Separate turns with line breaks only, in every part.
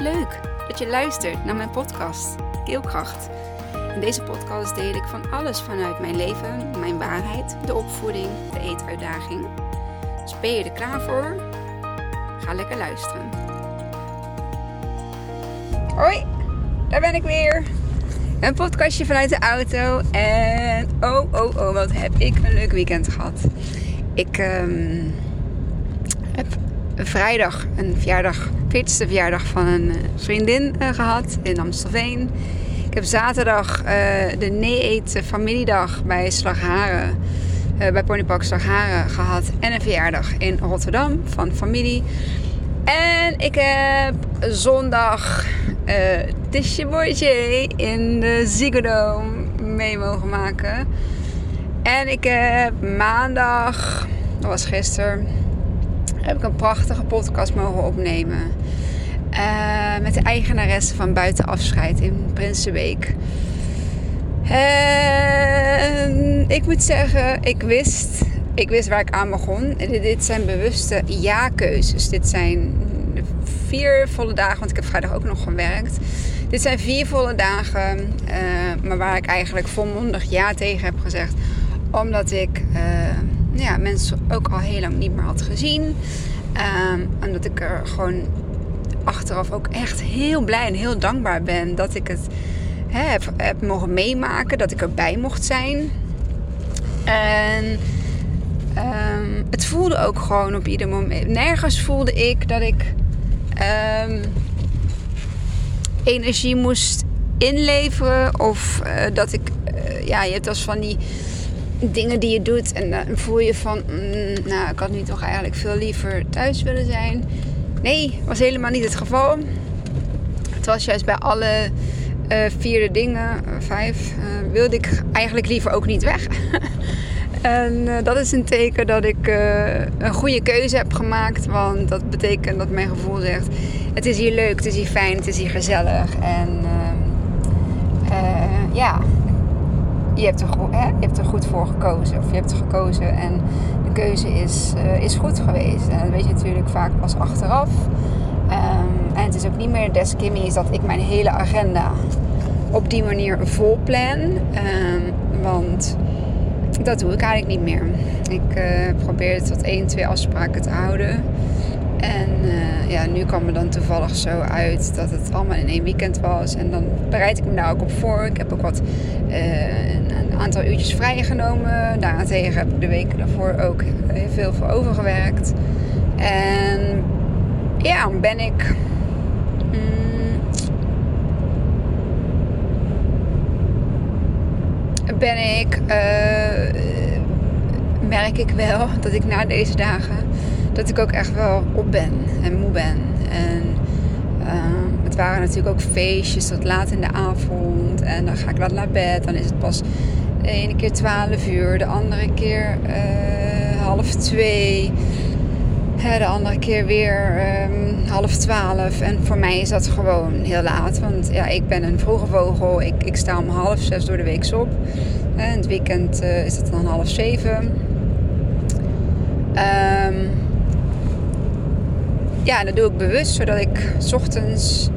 Wat leuk dat je luistert naar mijn podcast Keelkracht. In deze podcast deel ik van alles vanuit mijn leven, mijn waarheid, de opvoeding, de eetuitdaging. Dus ben je er klaar voor? Ga lekker luisteren. Hoi, daar ben ik weer. Een podcastje vanuit de auto. En oh, oh, oh, wat heb ik een leuk weekend gehad. Ik ehm, heb vrijdag een verjaardag 40ste verjaardag van een eh, vriendin uh, gehad in Amstelveen. Ik heb zaterdag uh, de nee-eet familiedag bij Slagharen, bij Ponypark Slagharen gehad. En een verjaardag in Rotterdam van familie. En ik heb zondag uh, Tisje in de Ziggo Dome mee mogen maken. En ik heb maandag, dat was gisteren heb ik een prachtige podcast mogen opnemen. Uh, met de eigenaresse van Buitenafscheid in Prinsenbeek. En ik moet zeggen, ik wist, ik wist waar ik aan begon. Dit zijn bewuste ja-keuzes. Dit zijn vier volle dagen, want ik heb vrijdag ook nog gewerkt. Dit zijn vier volle dagen, uh, maar waar ik eigenlijk volmondig ja tegen heb gezegd. Omdat ik... Uh, ja, mensen ook al heel lang niet meer had gezien. Um, en dat ik er gewoon achteraf ook echt heel blij en heel dankbaar ben dat ik het hè, heb, heb mogen meemaken, dat ik erbij mocht zijn. En um, het voelde ook gewoon op ieder moment. Nergens voelde ik dat ik um, energie moest inleveren of uh, dat ik, uh, ja, je hebt als van die dingen die je doet. En dan voel je van, mm, nou, ik had nu toch eigenlijk veel liever thuis willen zijn. Nee, was helemaal niet het geval. Het was juist bij alle uh, vierde dingen, uh, vijf, wilde ik eigenlijk liever ook niet weg. en dat is een teken dat ik een goede keuze heb gemaakt. Want dat betekent dat mijn gevoel zegt, het is hier leuk, het is hier fijn, het is hier gezellig. En ja, je hebt, er, hè, je hebt er goed voor gekozen. Of je hebt er gekozen en de keuze is, uh, is goed geweest. En dat weet je natuurlijk vaak pas achteraf. Um, en het is ook niet meer des is dat ik mijn hele agenda op die manier vol plan. Um, want dat doe ik eigenlijk niet meer. Ik uh, probeer tot één, twee afspraken te houden. En uh, ja, nu kwam me dan toevallig zo uit dat het allemaal in één weekend was. En dan bereid ik me daar ook op voor. Ik heb ook wat uh, een, een, aantal uurtjes vrijgenomen. Daarentegen heb ik de weken daarvoor ook heel veel voor overgewerkt. En ja, ben ik. Mm, ben ik. Uh, merk ik wel dat ik na deze dagen dat ik ook echt wel op ben en moe ben. En uh, het waren natuurlijk ook feestjes tot laat in de avond. En dan ga ik laat naar bed. Dan is het pas de ene keer 12 uur, de andere keer uh, half twee. De andere keer weer um, half twaalf. En voor mij is dat gewoon heel laat. Want ja, ik ben een vroege vogel. Ik, ik sta om half zes door de week op. En het weekend uh, is het dan half zeven. Um, ja, dat doe ik bewust, zodat ik ochtends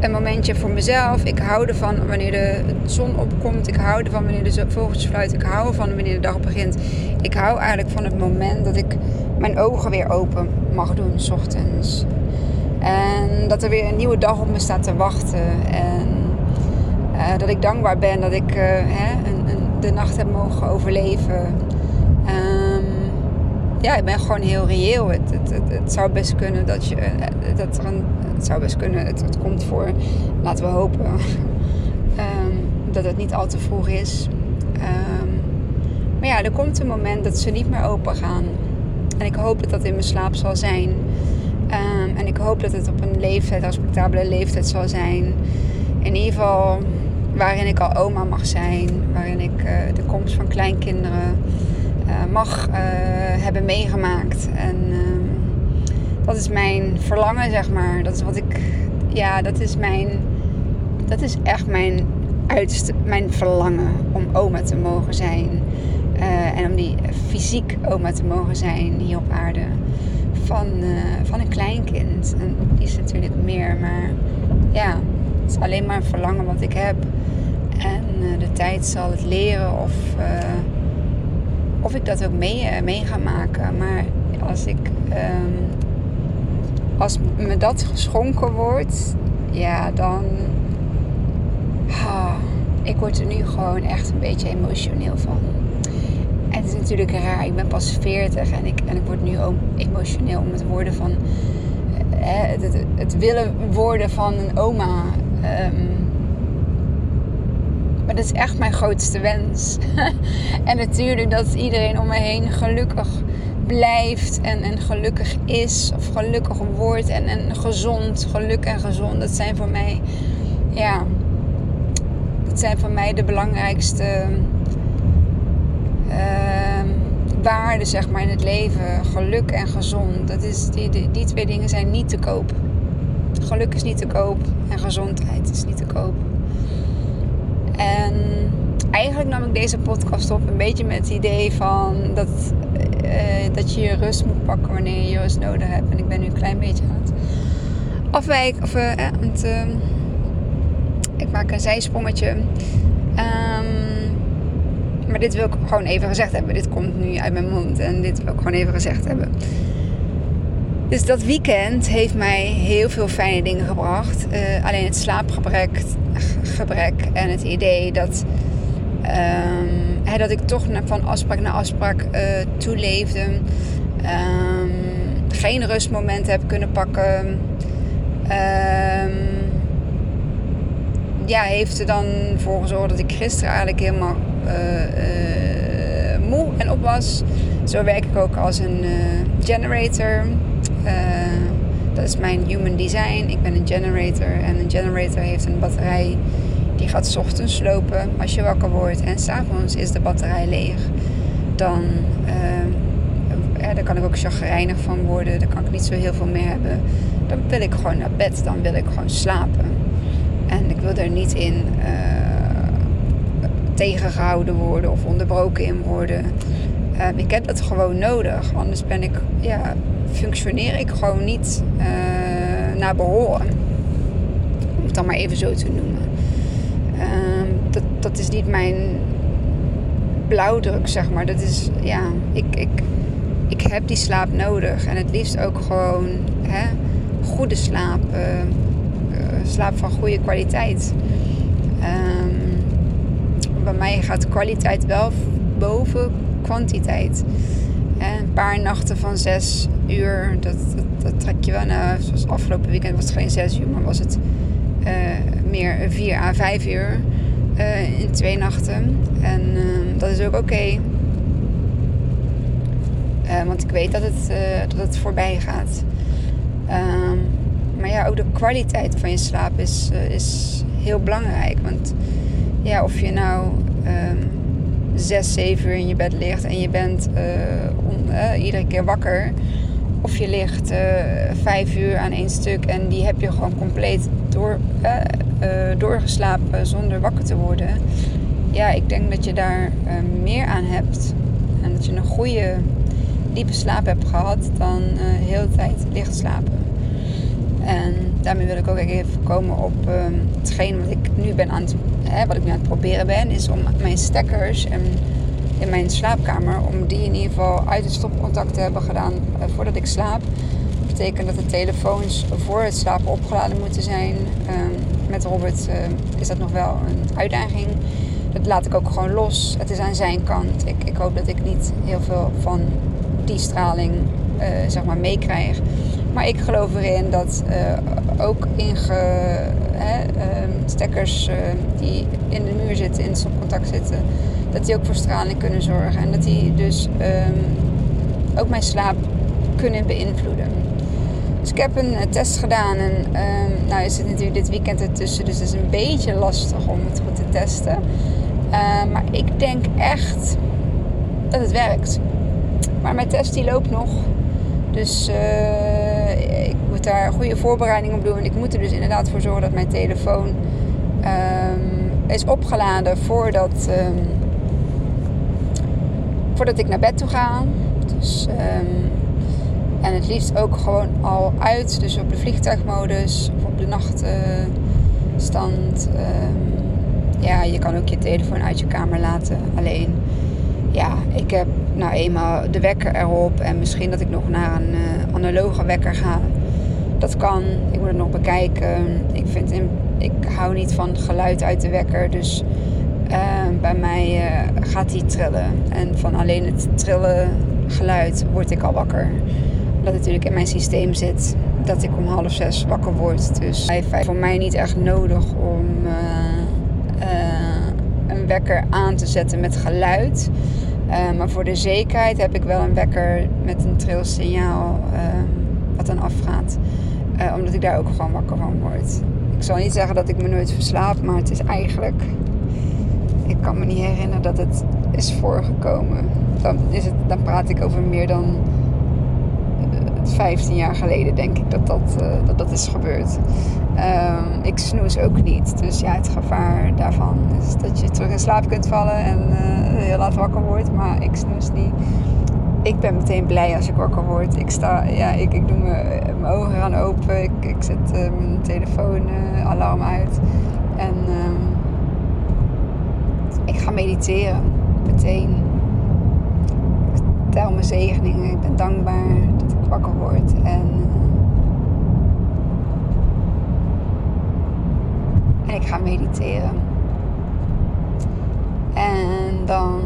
een momentje voor mezelf. Ik hou ervan wanneer de zon opkomt. Ik hou ervan wanneer de vogeltjes fluiten. Ik hou ervan wanneer de dag begint. Ik hou eigenlijk van het moment dat ik mijn ogen weer open mag doen, s ochtends. En dat er weer een nieuwe dag op me staat te wachten. En uh, dat ik dankbaar ben dat ik uh, hè, een, een, de nacht heb mogen overleven. Ja, ik ben gewoon heel reëel. Het, het, het, zou best kunnen dat je. Eh, dat er een, het zou best kunnen, het, het komt voor. Laten we hopen. um, dat het niet al te vroeg is. Um, maar ja, er komt een moment dat ze niet meer open gaan. En ik hoop dat dat in mijn slaap zal zijn. Um, en ik hoop dat het op een leeftijd, respectabele leeftijd zal zijn. In ieder geval waarin ik al oma mag zijn. Waarin ik uh, de komst van kleinkinderen mag uh, hebben meegemaakt. En uh, dat is mijn verlangen, zeg maar. Dat is wat ik. Ja, dat is mijn. Dat is echt mijn uiterste. Mijn verlangen om oma te mogen zijn. en om die fysiek oma te mogen zijn hier op aarde. van, van een kleinkind. En is natuurlijk meer, maar ja, het is alleen maar een verlangen wat ik heb. En de tijd zal het leren of, of ik dat ook mee, mee ga maken. Maar als ik um, als me dat geschonken wordt, ja, dan. Ah, ik word er nu gewoon echt een beetje emotioneel van. En het is natuurlijk raar, ik ben pas 40 en ik, en ik word nu ook emotioneel om het worden van. Eh, het, het, willen worden van een oma. Maar dat is echt mijn grootste wens. en natuurlijk dat iedereen om me heen gelukkig blijft en, en gelukkig is of gelukkig wordt en, en gezond, geluk en gezond. Dat zijn voor mij, ja, dat zijn voor mij de belangrijkste uh, waarden zeg maar in het leven. Geluk en gezond. Dat is, die, die, die twee dingen zijn niet te koop. Geluk is niet te koop en gezondheid is niet te koop. En eigenlijk nam ik deze podcast op een beetje met het idee van dat uh, dat je je rust moet pakken wanneer je je rust nodig hebt. En ik ben nu een klein beetje aan het afwijken. Of, uh, het, uh, ik maak een zijsprongetje. Um, maar dit wil ik gewoon even gezegd hebben. Dit komt nu uit mijn mond en dit wil ik gewoon even gezegd hebben. Dus dat weekend heeft mij heel veel fijne dingen gebracht. Uh, alleen het slaapgebrek gebrek en het idee dat um, dat ik toch van afspraak naar afspraak uh, toeleefde. Um, geen rustmoment heb kunnen pakken. Um, ja, heeft er dan voor gezorgd dat ik gisteren eigenlijk helemaal uh, uh, moe en op was. Zo werk ik ook als een generator. dat is mijn human design. Ik ben een generator en een generator heeft een batterij die gaat ochtends lopen als je wakker wordt en s'avonds is de batterij leeg. Dan, uh, ja, daar kan ik ook chagrijnig van worden. Dan kan ik niet zo heel veel meer hebben. Dan wil ik gewoon naar bed. Dan wil ik gewoon slapen. En ik wil er niet in uh, tegengehouden worden of onderbroken in worden. Uh, ik heb dat gewoon nodig. Anders ben ik, ja, functioneer ik gewoon niet uh, naar behoren. Om het dan maar even zo te noemen. Ehm, dat, is niet mijn blauwdruk, zeg maar. Dat is, ja, ik, ik, ik heb die slaap nodig. En het liefst ook gewoon hè, goede slaap. Uh, slaap van goede kwaliteit. Um, bij mij gaat kwaliteit wel boven kwantiteit. een paar nachten van zes uur, dat, dat, trek je wel naar. Zoals afgelopen weekend was het geen zes uur, maar was het uh, meer 4 à 5 uur uh, in twee nachten. En uh, dat is ook oké. Okay. want ik weet dat het, dat het voorbij gaat. Um, maar ja, ook de kwaliteit van je slaap is, is heel belangrijk. Want ja, of je nou um, zes, zeven uur in je bed ligt en je bent iedere keer wakker. Of je ligt vijf uur aan één stuk en die heb je gewoon compleet door, uh, doorgeslapen zonder wakker te worden. Ja, ik denk dat je daar meer aan hebt. En dat je een goede, diepe slaap hebt gehad dan heel de tijd licht slapen. En daarmee wil ik ook even komen op uh, hetgeen wat ik nu ben aan het, wat ik nu aan het proberen ben, is om mijn stekkers en in mijn slaapkamer, om die in ieder geval uit het stopcontact te hebben gedaan voordat ik slaap betekent dat de telefoons voor het slapen opgeladen moeten zijn. Um, met Robert uh, is dat nog wel een uitdaging. Dat laat ik ook gewoon los. Het is aan zijn kant. Ik, ik hoop dat ik niet heel veel van die straling uh, zeg maar meekrijg. Maar ik geloof erin dat uh, ook inge, hè, ehm, stekkers die in de muur zitten, in het stopcontact zitten, dat die ook voor straling kunnen zorgen. En dat die dus um, ook mijn slaap kunnen beïnvloeden. Dus ik heb een eh, test gedaan en um, nou is het natuurlijk dit weekend ertussen, dus het is een beetje lastig om het goed te testen. Uh, maar ik denk echt dat het werkt. Maar mijn test die loopt nog. Dus uh, ik moet daar goede voorbereiding op doen. Ik moet er dus inderdaad voor zorgen dat mijn telefoon um, is opgeladen voordat, um, voordat ik naar bed toe ga. Dus En het liefst ook gewoon al uit. Dus op de vliegtuigmodus of op de nachtstand. Ehm, ja, je kan ook je telefoon uit je kamer laten. Alleen, ja, ik heb nou eenmaal de wekker erop. En misschien dat ik nog naar een uh, analoge wekker ga. Dat kan. Ik moet het nog bekijken. Ik, vind, ik hou niet van geluid uit de wekker. Dus ehm, bij mij uh, gaat die trillen. En van alleen het trillen geluid word ik al wakker. Dat natuurlijk in mijn systeem zit dat ik om half zes wakker word. Dus hij is voor mij niet echt nodig om uh, uh, een wekker aan te zetten met geluid. Uh, maar voor de zekerheid heb ik wel een wekker met een trilsignaal wat dan afgaat. omdat ik daar ook gewoon wakker van word. Ik zal niet zeggen dat ik me nooit verslaap, maar het is eigenlijk. Ik kan me niet herinneren dat het is voorgekomen. Dan, is het, dan praat ik over meer dan 15 jaar geleden denk ik dat dat, uh, dat, dat is gebeurd. Um, ik snoes ook niet. Dus ja, het gevaar daarvan is dat je terug in slaap kunt vallen en uh, heel laat wakker wordt. Maar ik snoes niet. Ik ben meteen blij als ik wakker word. Ik, sta, ja, ik, ik doe mijn ogen gaan open. Ik, ik zet mijn telefoon alarm uit. En ik ga mediteren. Meteen. Ik tel mijn zegeningen. Ik ben dankbaar wakker word. En, en ik ga mediteren. En dan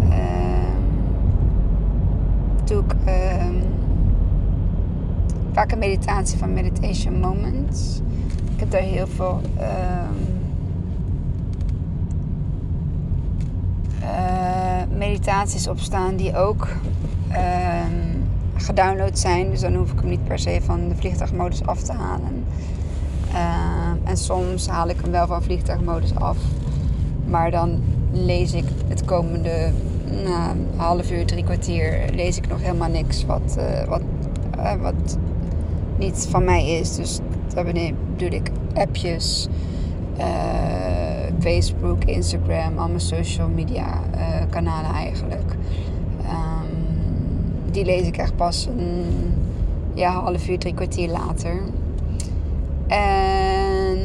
uh, doe ik uh, vaak een meditatie van Meditation Moments. Ik heb daar heel veel uh, meditaties op staan die ook ehm, gedownload zijn. Dus dan hoef ik hem niet per se van de vliegtuigmodus af te halen. Uh, en soms haal ik hem wel van vliegtuigmodus af. Maar dan lees ik het komende uh, half uur, drie kwartier, lees ik nog helemaal niks wat, uh, wat, eh, wat niet van mij is. Dus daar bedoel ik appjes, eh, Facebook, Instagram, al mijn social media kanalen eigenlijk die lees ik echt pas een ja, half uur, drie kwartier later. En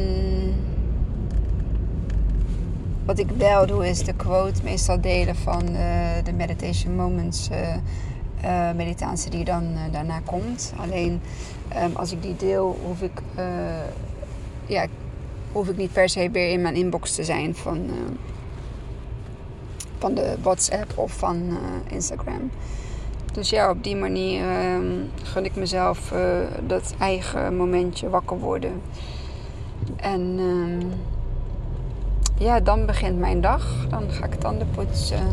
wat ik wel doe is de quote meestal delen van de Meditation Moments uh, meditatie die dan uh, daarna komt. Alleen um, als ik die deel, hoef ik, ja, hoef ik niet per se weer in mijn inbox te zijn van, van de WhatsApp of van Instagram. Dus ja, op die manier uh, gun ik mezelf uh, dat eigen momentje wakker worden. En uh, ja, dan begint mijn dag. Dan ga ik tanden poetsen,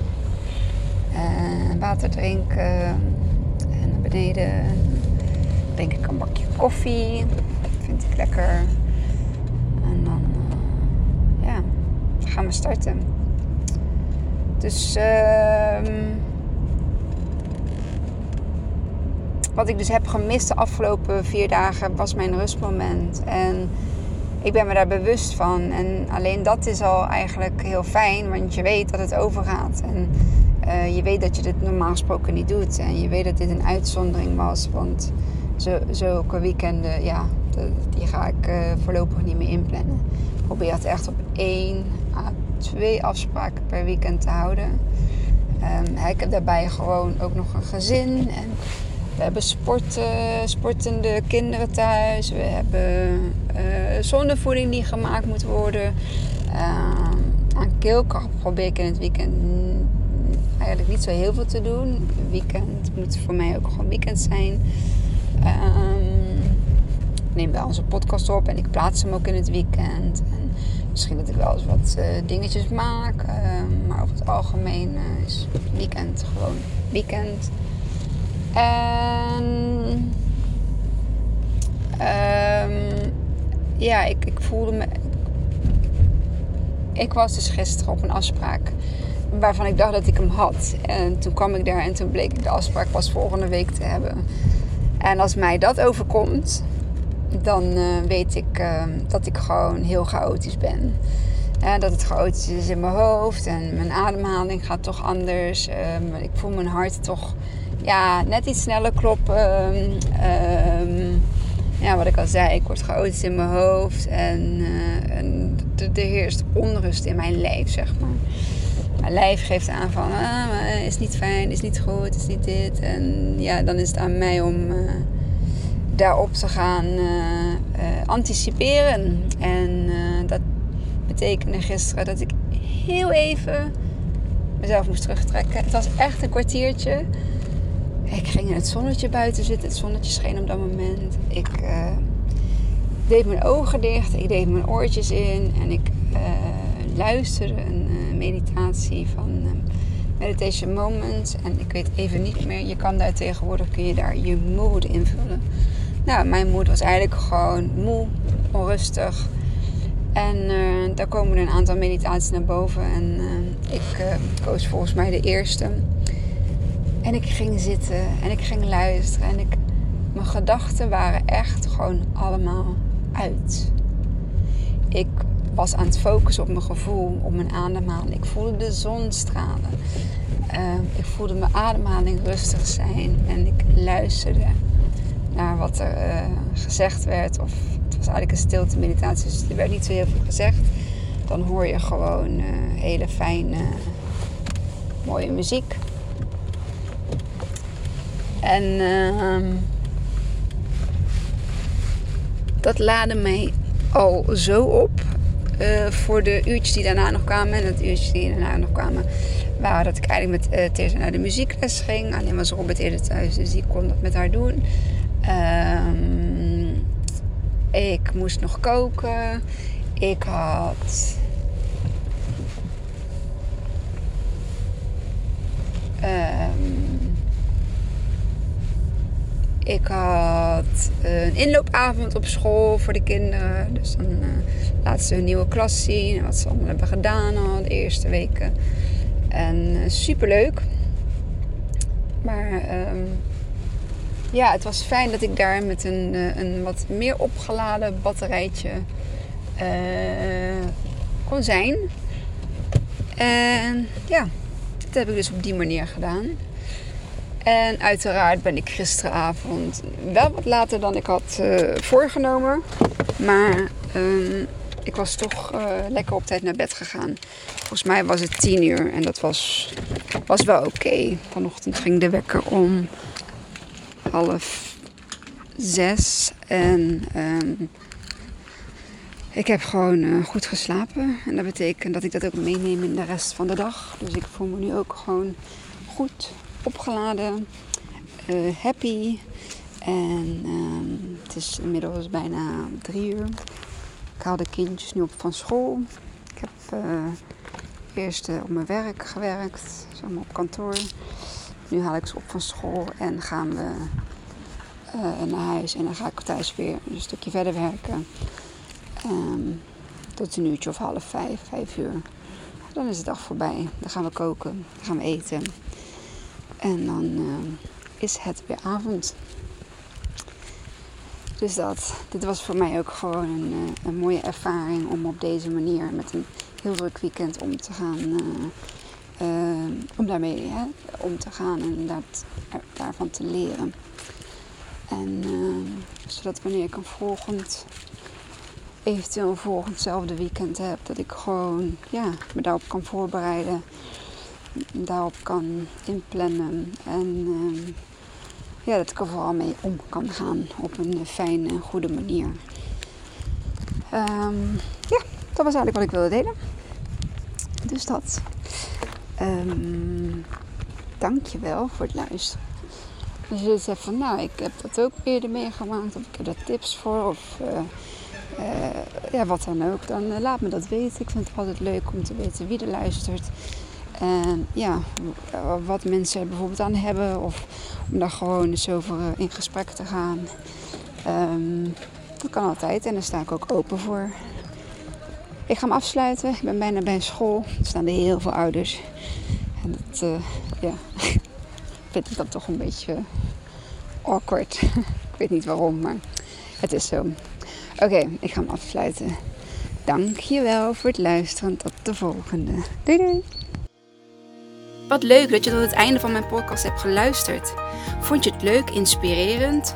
uh, water drinken en naar beneden drink ik een bakje koffie. Dat vind ik lekker. En dan ja, gaan we starten. Dus ehm, wat ik dus heb gemist de afgelopen vier dagen was mijn rustmoment. En ik ben me daar bewust van. En alleen dat is al eigenlijk heel fijn, want je weet dat het overgaat. En uh, je weet dat je dit normaal gesproken niet doet. En je weet dat dit een uitzondering was. Want zo, zulke weekenden, ja, die ga ik uh, voorlopig niet meer inplannen. Ik probeer het echt op één à twee afspraken per weekend te houden. Um, ik heb daarbij gewoon ook nog een gezin. En we hebben sporten, sportende kinderen thuis. We hebben uh, zonnevoeding die gemaakt moet worden. Uh, aan keelkracht probeer ik in het weekend eigenlijk niet zo heel veel te doen. weekend moet voor mij ook gewoon weekend zijn. Um, ik neem wel onze podcast op en ik plaats hem ook in het weekend. En misschien dat ik wel eens wat uh, dingetjes maak. Uh, maar over het algemeen uh, is weekend gewoon weekend. En um, ja, ik, ik voelde me. Ik was dus gisteren op een afspraak waarvan ik dacht dat ik hem had. En toen kwam ik daar en toen bleek ik de afspraak pas volgende week te hebben. En als mij dat overkomt, dan uh, weet ik uh, dat ik gewoon heel chaotisch ben. Dat het chaotisch is in mijn hoofd en mijn ademhaling gaat toch anders. Ehm, ik voel mijn hart toch ja, net iets sneller kloppen. Um, ja, wat ik al zei, ik word chaotisch in mijn hoofd. En, uh, en er heerst onrust in mijn lijf, zeg maar. Mijn lijf geeft aan van, ah, is niet fijn, is niet goed, is niet dit. En ja, dan is het aan mij om uh, daarop te gaan uh, anticiperen. En dat betekende gisteren dat ik heel even mezelf moest terugtrekken. Het was echt een kwartiertje. Ik ging in het zonnetje buiten zitten. Het zonnetje scheen op dat moment. Ik uh, deed mijn ogen dicht. Ik deed mijn oortjes in. En ik uh, luisterde een uh, meditatie van Meditation Moments. En ik weet even niet meer. Je kan daar tegenwoordig kun je daar je mood invullen. Nou, mijn moed was eigenlijk gewoon moe, onrustig. En daar komen een aantal meditaties naar boven. En ik koos volgens mij de eerste. En ik ging zitten en ik ging luisteren. En ik, mijn gedachten waren echt gewoon allemaal uit. Ik was aan het focussen op mijn gevoel, op mijn ademhaling. Ik voelde de zon stralen. Ik voelde mijn ademhaling rustig zijn. En ik luisterde naar wat er uh, gezegd werd. Of het was eigenlijk een stilte meditatie, dus er werd niet zo heel veel gezegd. Dan hoor je gewoon uh, hele fijne, mooie muziek. En uh, dat laadde mij al zo op uh, voor de uurtjes die daarna nog kwamen. En het uurtjes die daarna nog kwamen waren dat ik eigenlijk met uh, naar de muziekles ging. Alleen was Robert eerder thuis, dus die kon dat met haar doen. Um, ik moest nog koken. Ik had... Um, ik had een inloopavond op school voor de kinderen. Dus dan uh, laten ze hun nieuwe klas zien. En wat ze allemaal hebben gedaan al de eerste weken. En uh, superleuk. Maar um, ja, het was fijn dat ik daar met een, uh, een wat meer opgeladen batterijtje kon zijn. En ja, dat heb ik dus op die manier gedaan. En uiteraard ben ik gisteravond wel wat later dan ik had uh, voorgenomen. Maar um, ik was toch lekker op tijd naar bed gegaan. Volgens mij was het tien uur en dat was, was wel oké. Vanochtend ging de wekker om half zes. En um, ik heb gewoon uh, goed geslapen. En dat betekent dat ik dat ook meeneem in de rest van de dag. Dus ik voel me nu ook gewoon goed opgeladen, uh, happy. En um, het is inmiddels bijna drie uur. Ik haal de kindjes nu op van school. Ik heb uh, eerst op mijn werk gewerkt, maar op kantoor. Nu haal ik ze op van school en gaan we naar huis. En dan ga ik thuis weer een stukje verder werken. Um, tot een uurtje of half vijf, vijf uur. Dan is de dag voorbij. Dan gaan we koken, dan gaan we eten. En dan uh, is het weer avond. Dus dat. Dit was voor mij ook gewoon een, uh, een, mooie ervaring om op deze manier met een heel druk weekend om te gaan. Om daarmee om te gaan en dat, daarvan te leren. En zodat wanneer ik een volgend, eventueel een volgendzelfde weekend heb, dat ik gewoon ja, me daarop kan voorbereiden daarop kan inplannen. En uh, ja, dat ik er vooral mee om kan gaan op een fijne en goede manier. Um, ja, dat was eigenlijk wat ik wilde delen. Dus dat. Um, Dank je wel voor het luisteren. Als je zegt van nou, ik heb dat ook eerder meegemaakt of ik heb daar tips voor of uh, uh, ja, wat dan ook, dan uh, laat me dat weten. Ik vind het altijd leuk om te weten wie er luistert. En ja, wat mensen er bijvoorbeeld aan hebben. Of om daar gewoon eens over eh, in gesprek te gaan. Um, dat kan altijd en daar sta ik ook open voor. Ik ga hem afsluiten. Ik ben bijna bij school. Er staan er heel veel ouders. En dat, uh, ja, vind ik dan toch een beetje awkward. ik weet niet waarom, maar het is zo. Oké, ik ga hem afsluiten. Dankjewel voor het luisteren. Tot de volgende. Doei doei. Wat leuk dat je tot het einde van mijn podcast hebt geluisterd. Vond je het leuk, inspirerend?